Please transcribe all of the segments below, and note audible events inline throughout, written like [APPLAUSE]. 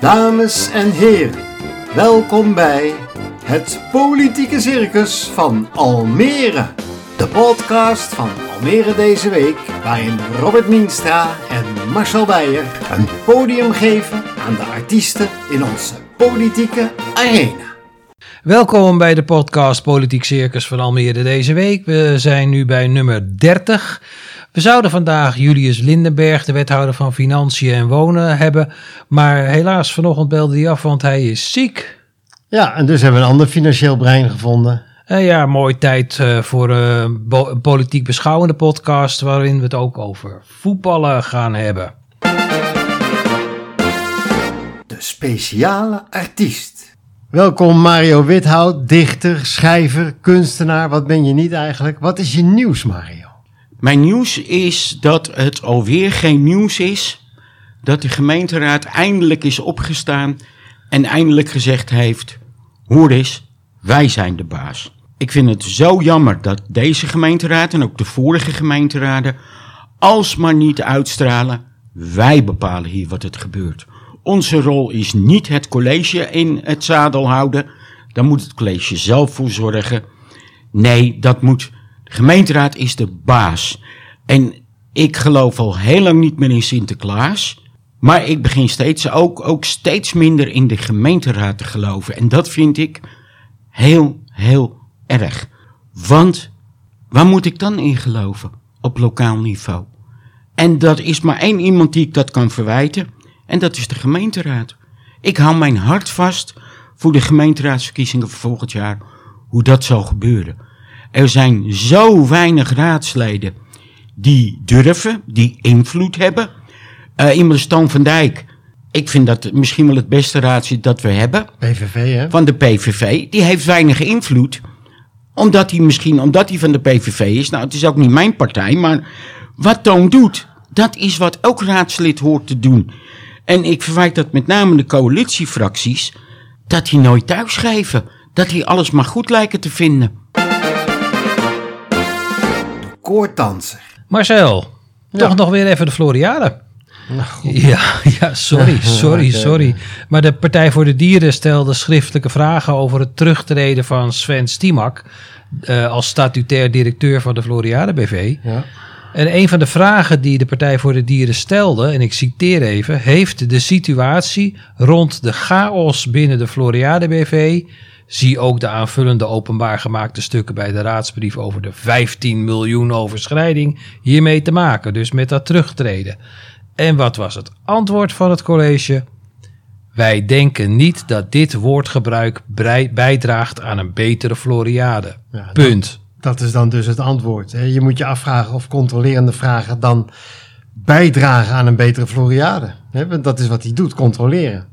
Dames en heren, welkom bij het Politieke Circus van Almere. De podcast van Almere deze week, waarin Robert Mienstra en Marcel Beijer een podium geven aan de artiesten in onze politieke arena. Welkom bij de podcast Politiek Circus van Almere deze week. We zijn nu bij nummer 30. We zouden vandaag Julius Lindenberg, de wethouder van Financiën en Wonen, hebben. Maar helaas, vanochtend belde hij af, want hij is ziek. Ja, en dus hebben we een ander financieel brein gevonden. En ja, mooi tijd eh, voor eh, een politiek beschouwende podcast, waarin we het ook over voetballen gaan hebben. De speciale artiest. Welkom Mario Without, dichter, schrijver, kunstenaar. Wat ben je niet eigenlijk? Wat is je nieuws, Mario? Mijn nieuws is dat het alweer geen nieuws is dat de gemeenteraad eindelijk is opgestaan en eindelijk gezegd heeft: hoor eens, wij zijn de baas. Ik vind het zo jammer dat deze gemeenteraad en ook de vorige gemeenteraden alsmaar niet uitstralen: wij bepalen hier wat het gebeurt. Onze rol is niet het college in het zadel houden, daar moet het college zelf voor zorgen. Nee, dat moet. Gemeenteraad is de baas. En ik geloof al heel lang niet meer in Sinterklaas. Maar ik begin steeds ook, ook steeds minder in de gemeenteraad te geloven. En dat vind ik heel, heel erg. Want waar moet ik dan in geloven? Op lokaal niveau. En dat is maar één iemand die ik dat kan verwijten. En dat is de gemeenteraad. Ik hou mijn hart vast voor de gemeenteraadsverkiezingen van volgend jaar. Hoe dat zal gebeuren. Er zijn zo weinig raadsleden die durven, die invloed hebben. Eh iemand als Toon van Dijk. Ik vind dat misschien wel het beste raadslid dat we hebben. PVV, hè? Van de PVV. Die heeft weinig invloed. Omdat hij misschien, omdat hij van de PVV is. Nou, het is ook niet mijn partij. Maar wat Toon doet, dat is wat elk raadslid hoort te doen. En ik verwijt dat met name de coalitiefracties. Dat die nooit thuisgeven. Dat die alles maar goed lijken te vinden. Koordanser. Marcel, toch nog weer even de Floriade. Ja, ja, sorry, [LAUGHS] sorry, sorry. Maar de Partij voor de Dieren stelde schriftelijke vragen over het terugtreden van Sven Stimak eh, als statutair directeur van de Floriade BV. Ja. En een van de vragen die de Partij voor de Dieren stelde, en ik citeer even, heeft de situatie rond de chaos binnen de Floriade BV, zie ook de aanvullende openbaar gemaakte stukken bij de raadsbrief over de 15 miljoen overschrijding, hiermee te maken, dus met dat terugtreden. En wat was het antwoord van het college? Wij denken niet dat dit woordgebruik bijdraagt aan een betere Floriade. Ja, Punt. Dat is dan dus het antwoord. hè. Je moet je afvragen of controlerende vragen dan bijdragen aan een betere Floriade. hè, Want dat is wat hij doet, controleren.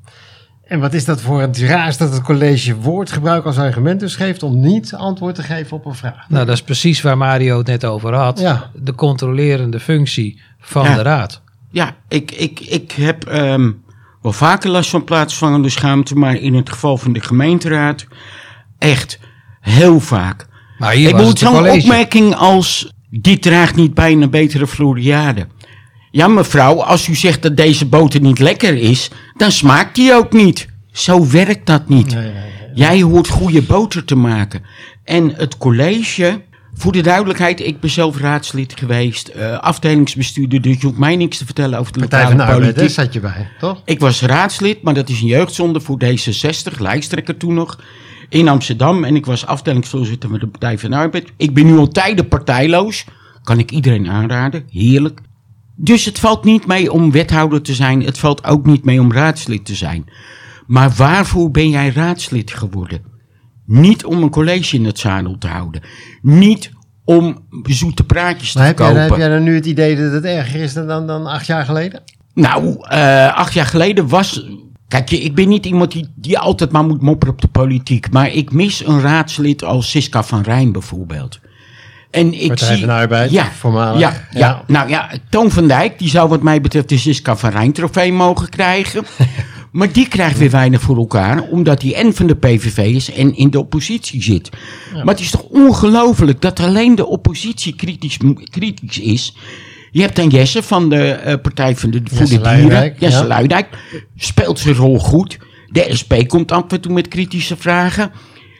En wat is dat voor het raars dat het college woordgebruik als argument dus geeft om niet antwoord te geven op een vraag. Nou, dat is precies waar Mario het net over had. Ja. De controlerende functie van Ja. de raad. Ja, ik, ik, ik heb ehm, wel vaker last van plaatsvangende schaamte, maar in het geval van de gemeenteraad echt heel vaak. Maar hier ik was moet zo'n opmerking als, dit draagt niet bij een betere Floriade. Ja mevrouw, als u zegt dat deze boter niet lekker is, dan smaakt die ook niet. Zo werkt dat niet. Nee, nee, nee. Jij hoort goede boter te maken. En het college, voor de duidelijkheid, ik ben zelf raadslid geweest, eh, afdelingsbestuurder, dus je hoeft mij niks te vertellen over de Partij lokale van de politiek. zat je bij, toch? Ik was raadslid, maar dat is een jeugdzonde voor D66, lijsttrekker toen nog, in Amsterdam. En ik was afdelingsvoorzitter van de Partij van de Arbeid. Ik ben nu al tijden partijloos. Kan ik iedereen aanraden. Heerlijk. Dus het valt niet mee om wethouder te zijn. Het valt ook niet mee om raadslid te zijn. Maar waarvoor ben jij raadslid geworden? Niet om een college in het zadel te houden. Niet om zoete praatjes te heb jij, kopen. heb jij dan nu het idee dat het erger is dan, dan, dan acht jaar geleden? Nou, eh, acht jaar geleden was. Kijk, ik ben niet iemand die, die altijd maar moet mopperen op de politiek. Maar ik mis een raadslid als Siska van Rijn bijvoorbeeld. En ik Partij zie, van Arbeid, ja, voormalig. Ja, ja, Ja. nou ja, Toon van Dijk, die zou wat mij betreft de Siska van Rijn trofee mogen krijgen. [LAUGHS] maar die krijgt weer weinig voor elkaar, omdat hij en van de PVV is en in de oppositie zit. Maar het is toch ongelooflijk dat alleen de oppositie kritisch, kritisch is. Je hebt dan Jesse van de eh, Partij van de, voor Jesse de Dieren. Jesse ja. Luijendijk. Speelt zijn rol goed. De SP komt af en toe met kritische vragen.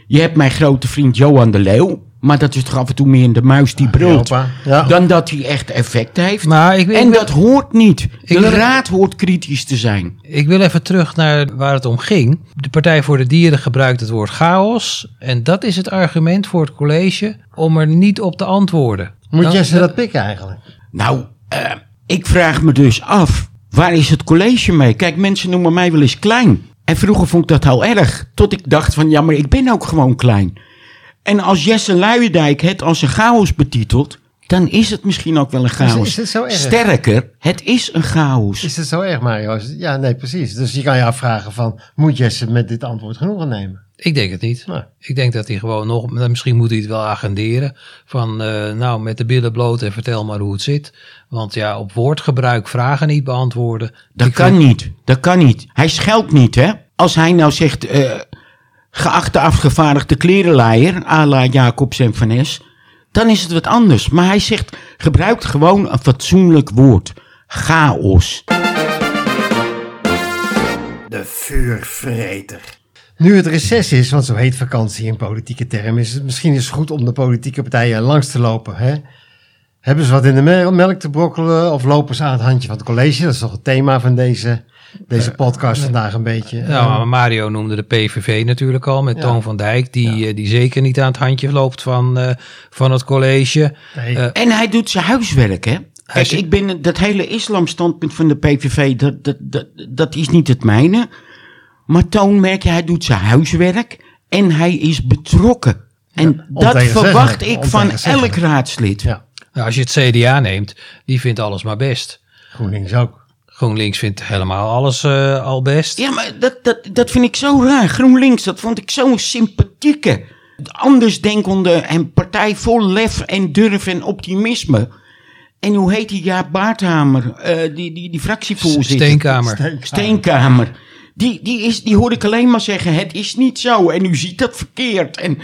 Je hebt mijn grote vriend Johan de Leeuw. Maar dat is toch af en toe meer de muis die brult. Europa, ja. Dan dat hij echt effect heeft. Maar ik, ik, en wil, dat hoort niet. De wil- raad hoort kritisch te zijn. ik wil even terug naar waar het om ging. De Partij voor de Dieren gebruikt het woord chaos. En dat is het argument voor het college om er niet op te antwoorden. Moet Dan- Jesse dat pikken eigenlijk? Nou, eh, ik vraag me dus af, waar is het college mee? Kijk, mensen noemen mij wel eens klein. En vroeger vond ik dat al erg. Tot ik dacht van, ja, maar ik ben ook gewoon klein. En als Jesse Luijendijk het als een chaos betitelt, dan is het misschien ook wel een chaos. is het zo erg? Sterker, het is een chaos. Is het zo erg, Mario? Ja, nee, precies. Dus je kan je afvragen van, moet Jesse met dit antwoord genoegen nemen? Ik denk het niet. Nee. Ik denk dat hij gewoon nog, misschien moet hij het wel agenderen. Van eh, nou, met de billen bloot en vertel maar hoe het zit. Want ja, op woordgebruik vragen niet beantwoorden. Dat kan vind- niet. Dat kan niet. Hij scheldt niet, hè? Als hij nou zegt, eh, geachte afgevaardigde klerenleier, à la Jacobs en Van Es, dan is het wat anders. Maar hij zegt, gebruikt gewoon een fatsoenlijk woord. Chaos. De vuurvreter. Nu het reces is, want zo heet vakantie in politieke termen, is het misschien eens goed om de politieke partijen langs te lopen. Hè? Hebben ze wat in de mel- melk te brokkelen of lopen ze aan het handje van het college? Dat is toch het thema van deze, deze podcast vandaag een beetje. Nou, maar Mario noemde de PVV natuurlijk al met Ja. Toon van Dijk. Die, eh, die zeker niet aan het handje loopt van, eh, van het college. Nee. eh, En hij doet zijn huiswerk, hè? Kijk, ik ben dat hele islamstandpunt van de PVV, dat, dat, dat, dat is niet het mijne. Maar Toon merk je, hij doet zijn huiswerk en hij is betrokken. En dat verwacht ik van elk raadslid. Ja, nou, als je het CDA neemt, die vindt alles maar best. GroenLinks ook. GroenLinks vindt helemaal alles eh, al best. Ja, maar dat, dat, dat vind ik zo raar. GroenLinks, dat vond ik zo'n sympathieke, andersdenkende en partij vol lef en durf en optimisme. En hoe heet die Jaap Baarthamer, eh, die, die, die fractievoorzitter? Steenkamer. Steenkamer. Die, die, is, die hoor ik alleen maar zeggen, het is niet zo en u ziet dat verkeerd. En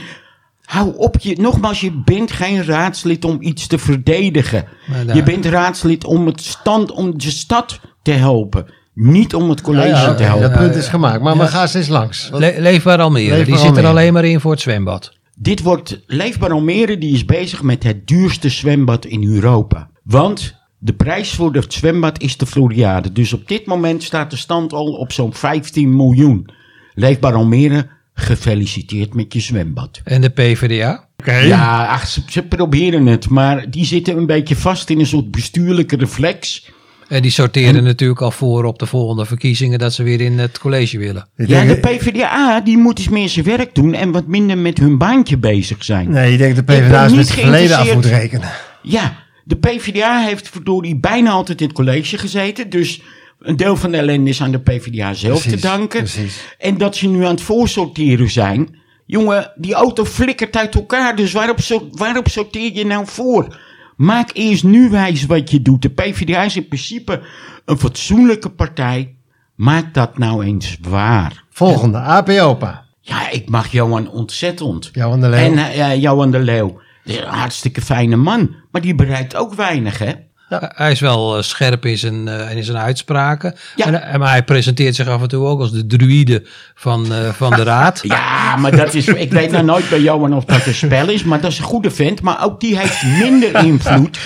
hou op, je, nogmaals, je bent geen raadslid om iets te verdedigen. Daar- Je bent raadslid om, het stand, om de stad te helpen. Niet om het college Ja, ja, te helpen. dat punt is gemaakt. Maar, maar ga eens eens langs. Le Leefbaar Almere, Leefbaar die zit er alleen maar in voor het zwembad. Dit wordt Leefbaar Almere, die is bezig met het duurste zwembad in Europa. Want de prijs voor het zwembad is de Floriade. Dus op dit moment staat de stand al op zo'n 15 miljoen. Leefbaar Almere, gefeliciteerd met je zwembad. En de PvdA? Ja, ach, ze, ze proberen het, maar die zitten een beetje vast in een soort bestuurlijke reflex. En die sorteren natuurlijk al voor op de volgende verkiezingen dat ze weer in het college willen. Ik Ja, denk- de PvdA, die moet eens meer zijn werk doen en wat minder met hun baantje bezig zijn. Nee, je denkt de ben PvdA is met het verleden af moet rekenen. Ja, de PvdA heeft verdorie bijna altijd in het college gezeten. Dus een deel van de ellende is aan de PvdA zelf Precies, te danken. precies. En dat ze nu aan het voorsorteren zijn. Jongen, die auto flikkert uit elkaar. Dus waarop, so- waarop sorteer je nou voor? Maak eerst nu wijs wat je doet. De PvdA is in principe een fatsoenlijke partij. Maak dat nou eens waar. Volgende, AP Opa. Ja, ik mag Johan ontzettend. Johan de Leeuw. En ja, Johan de Leeuw. Een hartstikke fijne man. Maar die bereikt ook weinig, hè? Hij is wel eh, scherp in zijn, eh, in zijn uitspraken. Ja. En, maar hij presenteert zich af en toe ook als de druïde van, eh, van de raad. [LAUGHS] Ja, maar dat is. Ik weet nou nooit bij Johan of dat een spel is. Maar dat is een goede vent. Maar ook die heeft minder invloed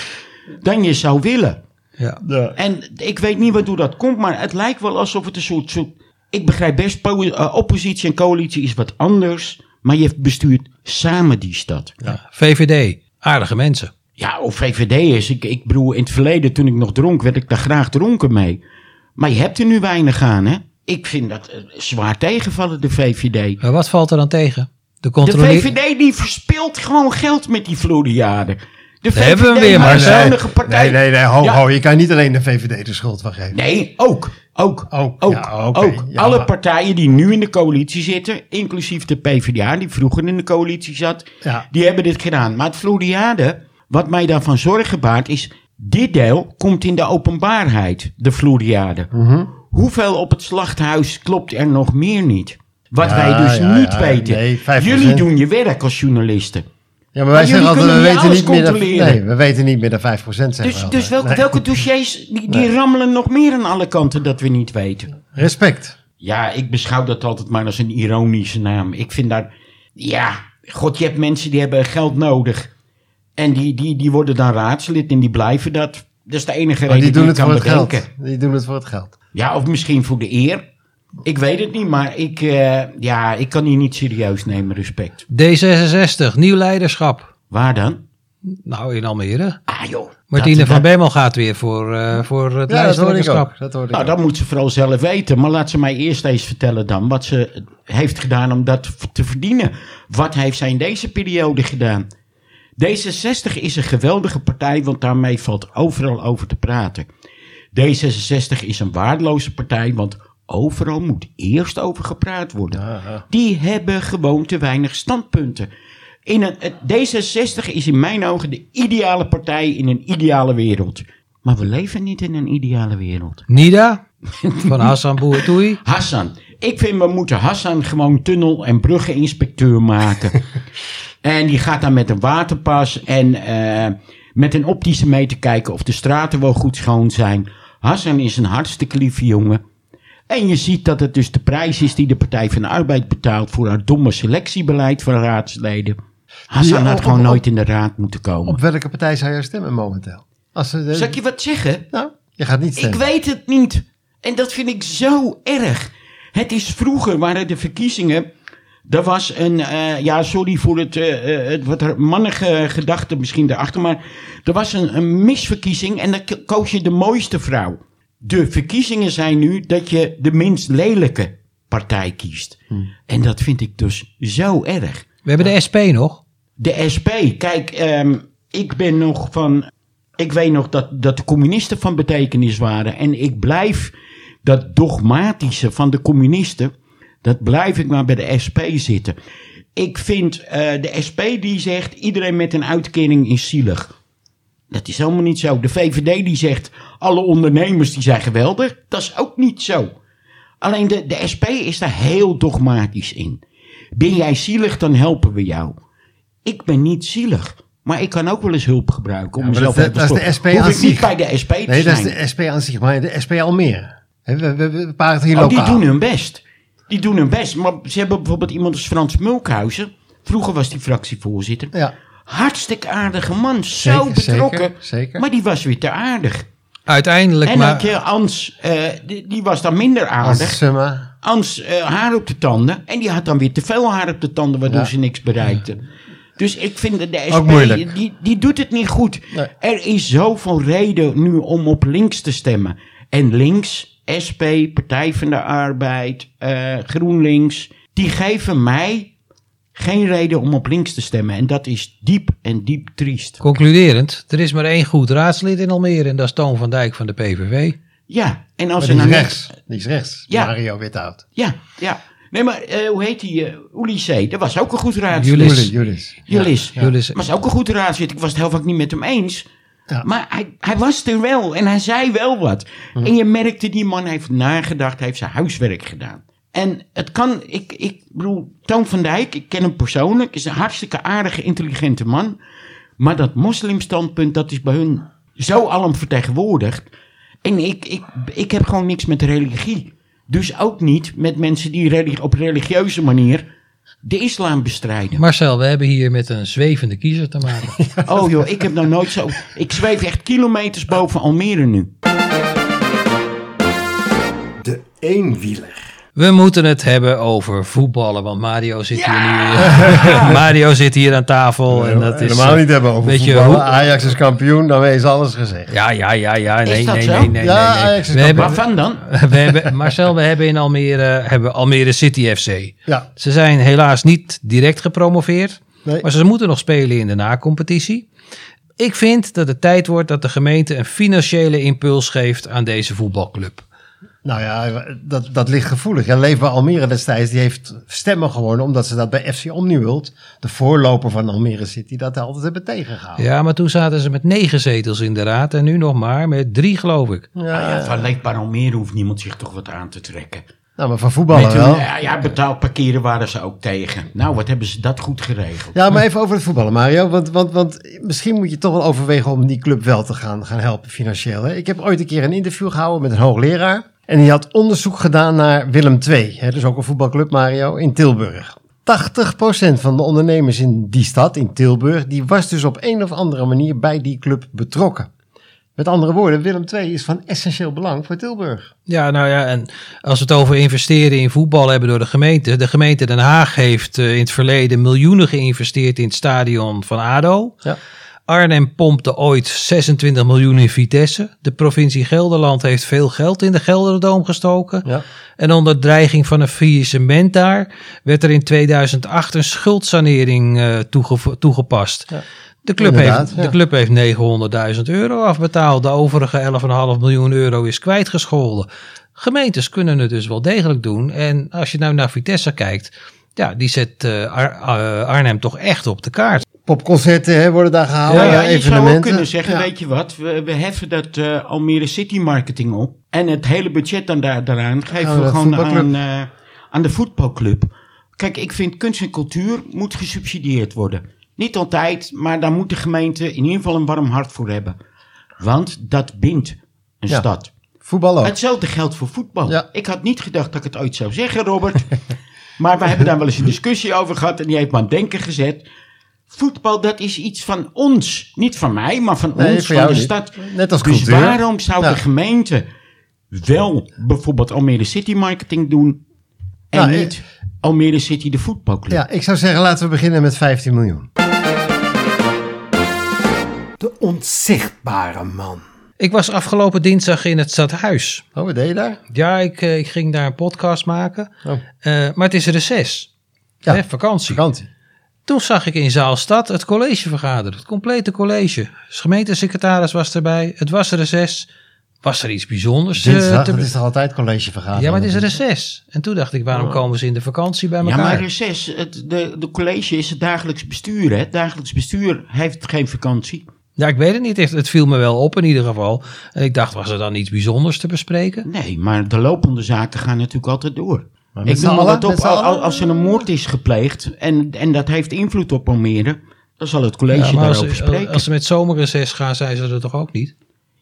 dan je zou willen. Ja. En ik weet niet waardoor dat komt. Maar het lijkt wel alsof het een soort. soort ik begrijp best. po- oppositie en coalitie is wat anders. Maar je bestuurt samen die stad. VVD, aardige mensen. Ja, of VVD is. Ik, ik bedoel, in het verleden toen ik nog dronk, werd ik daar graag dronken mee. Maar je hebt er nu weinig aan, hè? Ik vind dat eh, zwaar tegenvallen, de VVD. Maar wat valt er dan tegen? De De VVD die verspilt gewoon geld met die Floriade. De VVD hebben we weer, maar een Marcel. zuinige partij. Nee, nee, nee, ho, Ja. ho. Je kan niet alleen de VVD de schuld van geven. Nee, ook. Ook. Ook, Ook. ja, ook. ja, Alle partijen die nu in de coalitie zitten, inclusief de PvdA, die vroeger in de coalitie zat, Ja. die hebben dit gedaan. Maar het Floriade, wat mij daarvan zorgen baart, is dit deel komt in de openbaarheid, de Floriade. Mhm. Hoeveel op het slachthuis klopt er nog meer niet? Wat wij dus niet weten. nee, 5%. Jullie doen je werk als journalisten. Ja, maar wij zeggen altijd, we weten niet meer controleren. nee, we weten niet meer de 5% zeggen Dus, we dus welke, Nee. welke dossiers die, die Nee. rammelen nog meer aan alle kanten dat we niet weten? Respect. Ja, ik beschouw dat altijd maar als een ironische naam. Ik vind daar, ja, god, je hebt mensen die hebben geld nodig. En die, die, die worden dan raadslid en die blijven dat. Dat is de enige Maar reden die doen ik het kan voor het bedenken. geld. Die doen het voor het geld. Ja, of misschien voor de eer. Ik weet het niet, maar ik, eh, ja, ik kan die niet serieus nemen, respect. D66, nieuw leiderschap. Waar dan? Nou, in Almere. Ah joh. Martine dat- van dat- Bemmel gaat weer voor, eh, voor het Ja, dat. Dat ik Nou, ook. dat moet ze vooral zelf weten. Maar laat ze mij eerst eens vertellen dan wat ze heeft gedaan om dat te verdienen. Wat heeft zij in deze periode gedaan? D66 is een geweldige partij, want daarmee valt overal over te praten. D66 is een waardeloze partij, want overal moet eerst over gepraat worden. Die hebben gewoon te weinig standpunten. In een, het- D66 is in mijn ogen de ideale partij in een ideale wereld. Maar we leven niet in een ideale wereld. [LAUGHS] Nida van Hassan [LAUGHS] Boertoei. Hassan. Ik vind we moeten Hassan gewoon tunnel- en bruggeninspecteur maken. [LAUGHS] en die gaat dan met een waterpas en eh, met een optische meter kijken of de straten wel goed schoon zijn. Hassan is een hartstikke lieve jongen. En je ziet dat het dus de prijs is die de Partij van de Arbeid betaalt voor haar domme selectiebeleid van raadsleden. Hassan Ja, had gewoon op- nooit in de raad moeten komen. Op welke partij zou je stemmen momenteel? Als ze, Zal ik je wat zeggen? Nou, je gaat niet Ik stemmen. weet het niet. En dat vind ik zo erg. Het is vroeger waren de verkiezingen. Er was een, eh, ja, sorry voor het, eh, het wat mannige gedachte misschien erachter, maar er was een, een misverkiezing en dan koos je de mooiste vrouw. De verkiezingen zijn nu dat je de minst lelijke partij kiest. En dat vind ik dus zo erg. We hebben de SP nog. De SP, kijk, ehm, ik ben nog van. Ik weet nog dat, dat de communisten van betekenis waren. En ik blijf dat dogmatische van de communisten. Dat blijf ik maar bij de SP zitten. Ik vind eh, de SP die zegt: iedereen met een uitkering is zielig. Dat is helemaal niet zo. De VVD die zegt: alle ondernemers die zijn geweldig. Dat is ook niet zo. Alleen de, de SP is daar heel dogmatisch in. Ben jij zielig, dan helpen we jou. Ik ben niet zielig. Maar ik kan ook wel eens hulp gebruiken om Ja, mezelf dat- te dat is de. SP Hoef aan ik niet zich. bij de SP te Nee, dat is zijn. de SP aan zich, maar de SP Almere. Hè, We, we, we praten hier Oh, die lokaal. doen hun best. Die doen hun best. Maar ze hebben bijvoorbeeld iemand als Frans Mulkhuizen. Vroeger was die fractievoorzitter. Ja, Hartstikke aardige man. Zo Zeker, betrokken. zeker, zeker. Maar die was weer te aardig. Uiteindelijk En maar... je Ans, eh, die, die was dan minder aardig. summa. Ans eh, haar op de tanden. En die had dan weer te veel haar op de tanden, waardoor Ja. ze niks bereikte. Dus ik vind de SP, die, die doet het niet goed. Nee. Er is zoveel reden nu om op links te stemmen. En links, SP, Partij van de Arbeid, eh, GroenLinks, die geven mij geen reden om op links te stemmen. En dat is diep en diep triest. Concluderend, er is maar één goed raadslid in Almere en dat is Toon van Dijk van de PVV. Ja, en als Maar die is nou rechts. Die is rechts. Ja. Mario Without. Ja, ja. Nee, maar eh, hoe heet die? Uh, Ulysses, dat was ook een goed raadslid. Julis. Julis. Julis. Ja. Julis. Was ook een goed raadslid. Ik was het heel vaak niet met hem eens. Ja. Maar hij, hij was er wel en hij zei wel wat. En je merkte, die man heeft nagedacht, hij heeft zijn huiswerk gedaan. En het kan, ik, ik bedoel, Toon van Dijk, ik ken hem persoonlijk, is een hartstikke aardige, intelligente man. Maar dat moslimstandpunt, dat is bij hun zo alom vertegenwoordigd. En ik, ik, ik heb gewoon niks met religie. Dus ook niet met mensen die religi- op religieuze manier de islam bestrijden. Marcel, we hebben hier met een zwevende kiezer te maken. [LAUGHS] Oh joh, ik heb nou nooit zo... Ik zweef echt kilometers boven Almere nu. De eenwieler. We moeten het hebben over voetballen, want Mario zit Ja! hier nu. [LAUGHS] Mario zit hier aan tafel. En dat is, Helemaal eh, niet hebben over weet je voetballen. Ajax is kampioen, dan is alles gezegd. Ja, ja, ja, ja. Nee, Is dat nee, zo? nee, nee, Ja, nee, nee. Ajax is We hebben, Waarvan dan? [LAUGHS] we hebben, Marcel, we hebben in Almere, hebben Almere City FC. Ja. Ze zijn helaas niet direct gepromoveerd, Nee. maar ze moeten nog spelen in de na-competitie. Ik vind dat het tijd wordt dat de gemeente een financiële impuls geeft aan deze voetbalclub. Nou ja, dat, dat ligt gevoelig. Ja, Leefbaar Almere destijds, die heeft stemmen gewonnen omdat ze dat bij FC Omniworld, de voorloper van Almere City, dat altijd hebben tegengehouden. Ja, maar toen zaten ze met negen zetels in de raad en nu nog maar met drie, geloof ik. Ja, Ah ja, van Leefbaar Almere hoeft niemand zich toch wat aan te trekken. Nou, maar van voetballen wel. ja, ja, betaald parkeren waren ze ook tegen. Nou, wat hebben ze dat goed geregeld. Ja, maar even over het voetballen, Mario. Want, want, want misschien moet je toch wel overwegen om die club wel te gaan, gaan helpen financieel. Hè? Ik heb ooit een keer een interview gehouden met een hoogleraar. En die had onderzoek gedaan naar Willem II. Hè? Dus ook een voetbalclub, Mario, in Tilburg. 80% van de ondernemers in die stad, in Tilburg, die was dus op een of andere manier bij die club betrokken. Met andere woorden, Willem II is van essentieel belang voor Tilburg. Ja, nou ja, en als we het over investeren in voetbal hebben door de gemeente. De gemeente Den Haag heeft eh, in het verleden miljoenen geïnvesteerd in het stadion van ADO. Ja. Arnhem pompte ooit 26 miljoen in Vitesse. De provincie Gelderland heeft veel geld in de Gelderdoom gestoken. Ja. En onder dreiging van een faillissement daar werd er in 2008 een schuldsanering eh, toege- toegepast. Ja. De club, Inderdaad, heeft, ja. de club heeft 900.000 euro afbetaald. De overige 11,5 miljoen euro is kwijtgescholden. Gemeentes kunnen het dus wel degelijk doen. En als je nou naar Vitesse kijkt, ja, die zet eh, Ar- eh, Arnhem toch echt op de kaart. Popconcerten hè, worden daar gehouden, Ja, ja, je zou ook kunnen zeggen, Ja. weet je wat, we, we heffen dat eh, Almere City Marketing op. En het hele budget dan daar, daaraan geven we gewoon aan, eh, aan de voetbalclub. Kijk, ik vind kunst en cultuur moet gesubsidieerd worden. Niet altijd, maar daar moet de gemeente in ieder geval een warm hart voor hebben. Want dat bindt een Ja. stad. Voetbal ook. Hetzelfde geldt voor voetbal. Ja. Ik had niet gedacht dat ik het ooit zou zeggen, Robert. [LAUGHS] maar we hebben daar wel eens een discussie over gehad en die heeft me aan het denken gezet. Voetbal, dat is iets van ons. Niet van mij, maar van Nee, ons, van de niet. stad. Net als dus cultuur. waarom zou de gemeente wel bijvoorbeeld Almere City Marketing doen en Nou, eh, niet Almere City de voetbalclub? Ja, ik zou zeggen, laten we beginnen met 15 miljoen. De onzichtbare man. Ik was afgelopen dinsdag in het stadhuis. Oh, wat deed je daar? Ja, ik, eh, ik ging daar een podcast maken. Oh. Eh, maar het is reces. Ja, Hè, vakantie. Vakantie. Toen zag ik in Zaalstad het college vergaderen. Het complete college. De gemeentesecretaris was erbij. Het was reces. Was er iets bijzonders? eh, Dinsdag, te- dat is toch altijd collegevergadering? ja, maar het is reces. En toen dacht ik, waarom komen ze in de vakantie bij Ja, elkaar? maar reces, het, de, de college is het dagelijks bestuur. Hè? Het dagelijks bestuur heeft geen vakantie. Ja, ik weet het niet. Het, het viel me wel op in ieder geval. En ik dacht, was er dan iets bijzonders te bespreken? Nee, maar de lopende zaken gaan natuurlijk altijd door. Ik noem wat op, al- als er een moord is gepleegd en, en dat heeft invloed op Almere, dan zal het college Ja, maar daarover als, spreken. als ze met zomerreces gaan, zijn ze er toch ook niet?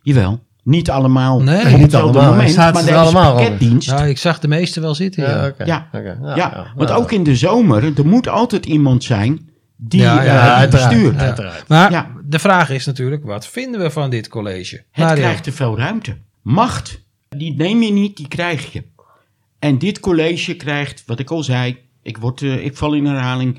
Jawel, niet allemaal Nee. niet allemaal. moment, maar er allemaal, pakketdienst. Nou, ik zag de meeste wel zitten. Ja, Ja, oké. Ja. ja, want ook in de zomer, er moet altijd iemand zijn die Ja, eh, ja, bestuurt. Ja. Uiteraard. Maar Ja. de vraag is natuurlijk, wat vinden we van dit college? Het Mario. krijgt te veel ruimte. Macht, die neem je niet, die krijg je. En dit college krijgt, wat ik al zei, ik, word, eh, ik val in herhaling,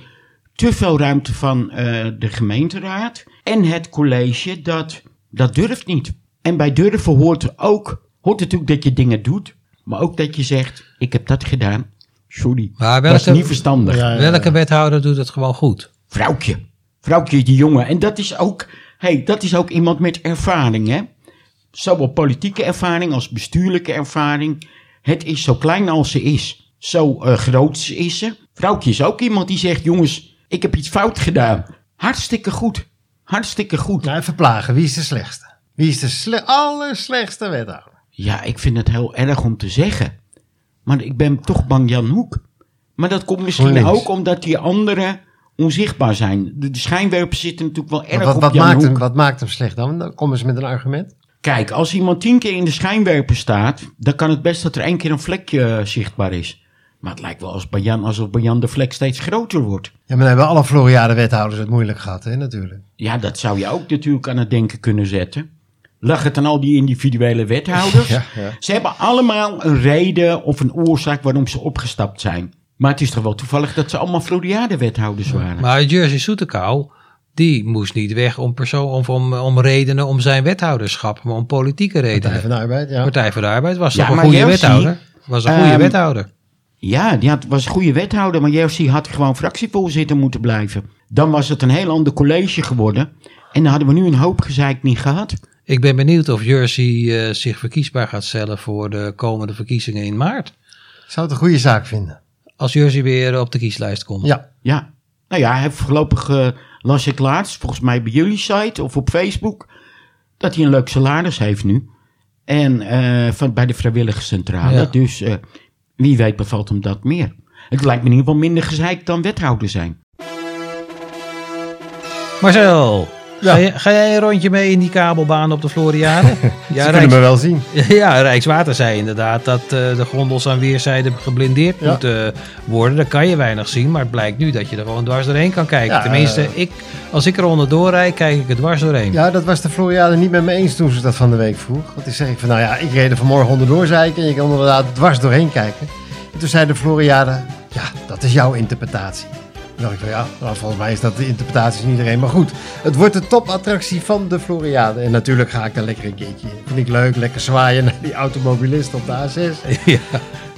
te veel ruimte van eh, de gemeenteraad. En het college, dat, dat durft niet. En bij durven hoort ook, hoort natuurlijk dat je dingen doet, maar ook dat je zegt, ik heb dat gedaan. Sorry, Maar dat is niet verstandig. Ja, ja, Welke wethouder doet het gewoon goed? Vrouwtje. Vrouwtje, die jongen. En dat is ook, hey, dat is ook iemand met ervaring, hè? Zowel politieke ervaring als bestuurlijke ervaring. Het is zo klein als ze is. Zo eh, groot is ze. Vrouwtje is ook iemand die zegt, jongens, ik heb iets fout gedaan. Hartstikke goed. Hartstikke goed. Nou, even plagen. Wie is de slechtste? Wie is de sle allerslechtste wethouder? Ja, ik vind het heel erg om te zeggen. Maar ik ben toch bang Jan Hoek. Maar dat komt misschien ook omdat die anderen onzichtbaar zijn. De, de schijnwerpers zitten natuurlijk wel erg Wat, op wat, maakt Hoek. hem, wat maakt hem slecht dan? Dan kom eens met een argument. Kijk, als iemand tien keer in de schijnwerper staat, dan kan het best dat er één keer een vlekje eh, zichtbaar is. Maar het lijkt wel als bij Jan, alsof bij Jan de vlek steeds groter wordt. Ja, maar dan hebben alle Floriade wethouders het moeilijk gehad, hè, natuurlijk. Ja, dat zou je ook natuurlijk aan het denken kunnen zetten. Lag het aan al die individuele wethouders? [LAUGHS] Ja, ja. Ze hebben allemaal een reden of een oorzaak waarom ze opgestapt zijn. Maar het is toch wel toevallig dat ze allemaal Floriade-wethouders waren. Maar Jersey Soetekau, die moest niet weg om, persoon, of om, om redenen om zijn wethouderschap, maar om politieke Partij redenen. van de Arbeid, ja. Partij voor de Arbeid was Ja, toch een goede Jersey, wethouder? Was een goede ehm, wethouder. Ja, die had, was een goede wethouder, maar Jersey had gewoon fractievoorzitter moeten blijven. Dan was het een heel ander college geworden. En dan hadden we nu een hoop gezeik niet gehad. Ik ben benieuwd of Jersey eh, zich verkiesbaar gaat stellen voor de komende verkiezingen in maart. Ik zou het een goede zaak vinden. Als Jersey weer op de kieslijst komt. Ja. Ja, nou ja, hij heeft voorlopig, eh, las ik laatst, volgens mij bij jullie site of op Facebook, dat hij een leuk salaris heeft nu. En eh, van, bij de vrijwilligerscentrale. Ja. Dus eh, wie weet bevalt hem dat meer. Het lijkt me in ieder geval minder gezeik dan wethouder zijn. Marcel, Ja. ga, jij- ga jij een rondje mee in die kabelbaan op de Floriade? [LAUGHS] Ze ja, kunnen Rijks- me wel zien. [LAUGHS] ja, Rijkswater zei inderdaad dat eh, de gondels aan weerszijden geblindeerd Ja. moeten worden. Dan kan je weinig zien, maar het blijkt nu dat je er gewoon dwars doorheen kan kijken. Ja, Tenminste, eh, ik, als ik er onderdoor rijd, kijk ik er dwars doorheen. Ja, dat was de Floriade niet met me eens toen ze dat van de week vroeg. Want toen zeg ik van, nou ja, ik reed er vanmorgen onderdoor, zei ik. En je kan er inderdaad dwars doorheen kijken. En toen zei de Floriade, ja, dat is jouw interpretatie. Toen dacht ik van, ja, nou, volgens mij is dat de interpretatie van iedereen. Maar goed, het wordt de topattractie van de Floriade. En natuurlijk ga ik daar lekker een keertje in. Vind ik leuk, lekker zwaaien naar die automobilisten op de A6. Ja.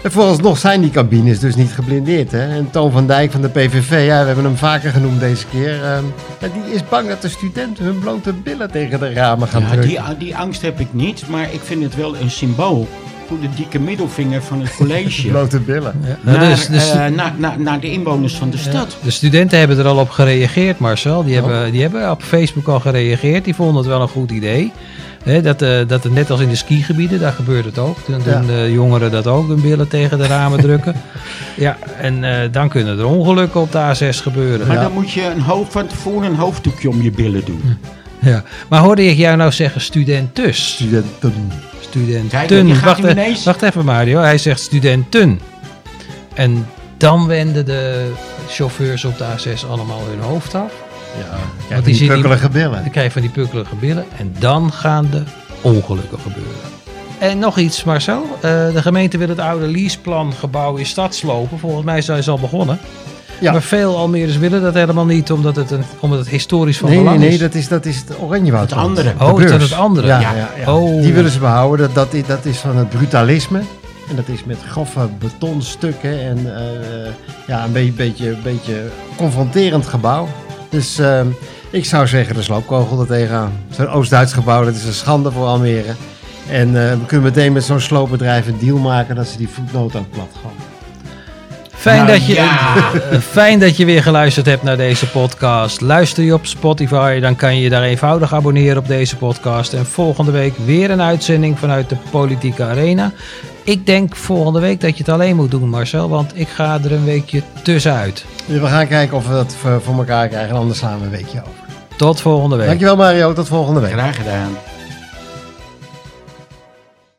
En vooralsnog zijn die cabines dus niet geblindeerd. Hè? En Toon van Dijk van de PVV, ja, we hebben hem vaker genoemd deze keer. ehm, die is bang dat de studenten hun blote billen tegen de ramen gaan Ja, drukken. die, die angst heb ik niet, maar ik vind het wel een symbool de dikke middelvinger van het college. [LAUGHS] Blote billen. Ja, nou, naar, dus- dus- eh, naar, naar, naar de inwoners van de stad. De studenten hebben er al op gereageerd, Marcel. Die, Oh. hebben, die hebben op Facebook al gereageerd. Die vonden het wel een goed idee. Hè, dat, eh, dat het net als in de skigebieden, daar gebeurt het ook. Dan doen Ja. de jongeren dat ook, hun billen tegen de ramen drukken. [LAUGHS] Ja, en eh, dan kunnen er ongelukken op de A6 gebeuren. Maar Ja. dan moet je een hoofd, van tevoren een hoofddoekje om je billen doen. Ja. Maar hoorde ik jou nou zeggen studentus? Studenten. Studenten. Kijk, wacht, e- ineens- wacht even Mario, hij zegt studenten. En dan wenden de chauffeurs op de A6 allemaal hun hoofd af. Ja, die die pukkelige billen. Dan krijg je van die pukkelige billen en dan gaan de ongelukken gebeuren. En nog iets Marcel, Eh, de gemeente wil het oude leaseplangebouw in stad slopen. Volgens mij zijn ze al begonnen. Ja. Maar veel Almeres willen dat helemaal niet omdat het, een, omdat het historisch van Nee, nee, belang nee, is. dat is, dat is het Oranjewoud. Het andere. De Oh, is dat beurs. het andere? Ja, Ja. ja. ja. Oh. Die willen ze behouden. Dat, dat, is, dat is van het brutalisme. En dat is met grove betonstukken en eh, ja, een beetje, beetje, beetje confronterend gebouw. Dus eh, ik zou zeggen de sloopkogel er tegenaan. Zo'n Oost-Duits gebouw, dat is een schande voor Almere. En eh, we kunnen meteen met zo'n sloopbedrijf een deal maken dat ze die voetnoot ook plat gaan. Fijn, Nou, dat je, ja. [LAUGHS] eh, fijn dat je weer geluisterd hebt naar deze podcast. Luister je op Spotify, dan kan je je daar eenvoudig abonneren op deze podcast. En volgende week weer een uitzending vanuit de Politieke Arena. Ik denk volgende week dat je het alleen moet doen, Marcel, want ik ga er een weekje tussenuit. We gaan kijken of we dat voor, elkaar krijgen. En anders slaan we een weekje over. Tot volgende week. Dankjewel Mario, tot volgende week. Graag gedaan.